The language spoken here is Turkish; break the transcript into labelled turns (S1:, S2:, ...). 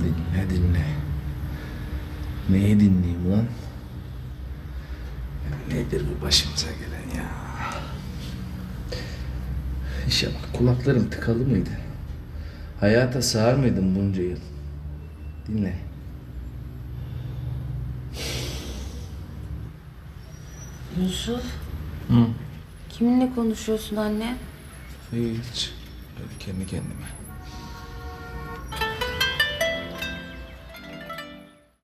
S1: Dinle dinle. Neyi dinleyeyim lan? Nedir bu başımıza gelen ya? İşe bak kulaklarım tıkalı mıydı? Hayata sığar mıydım bunca yıl? Dinle.
S2: Yusuf,
S1: Hı.
S2: kiminle konuşuyorsun anne?
S1: Hiç. Öyle kendi kendime.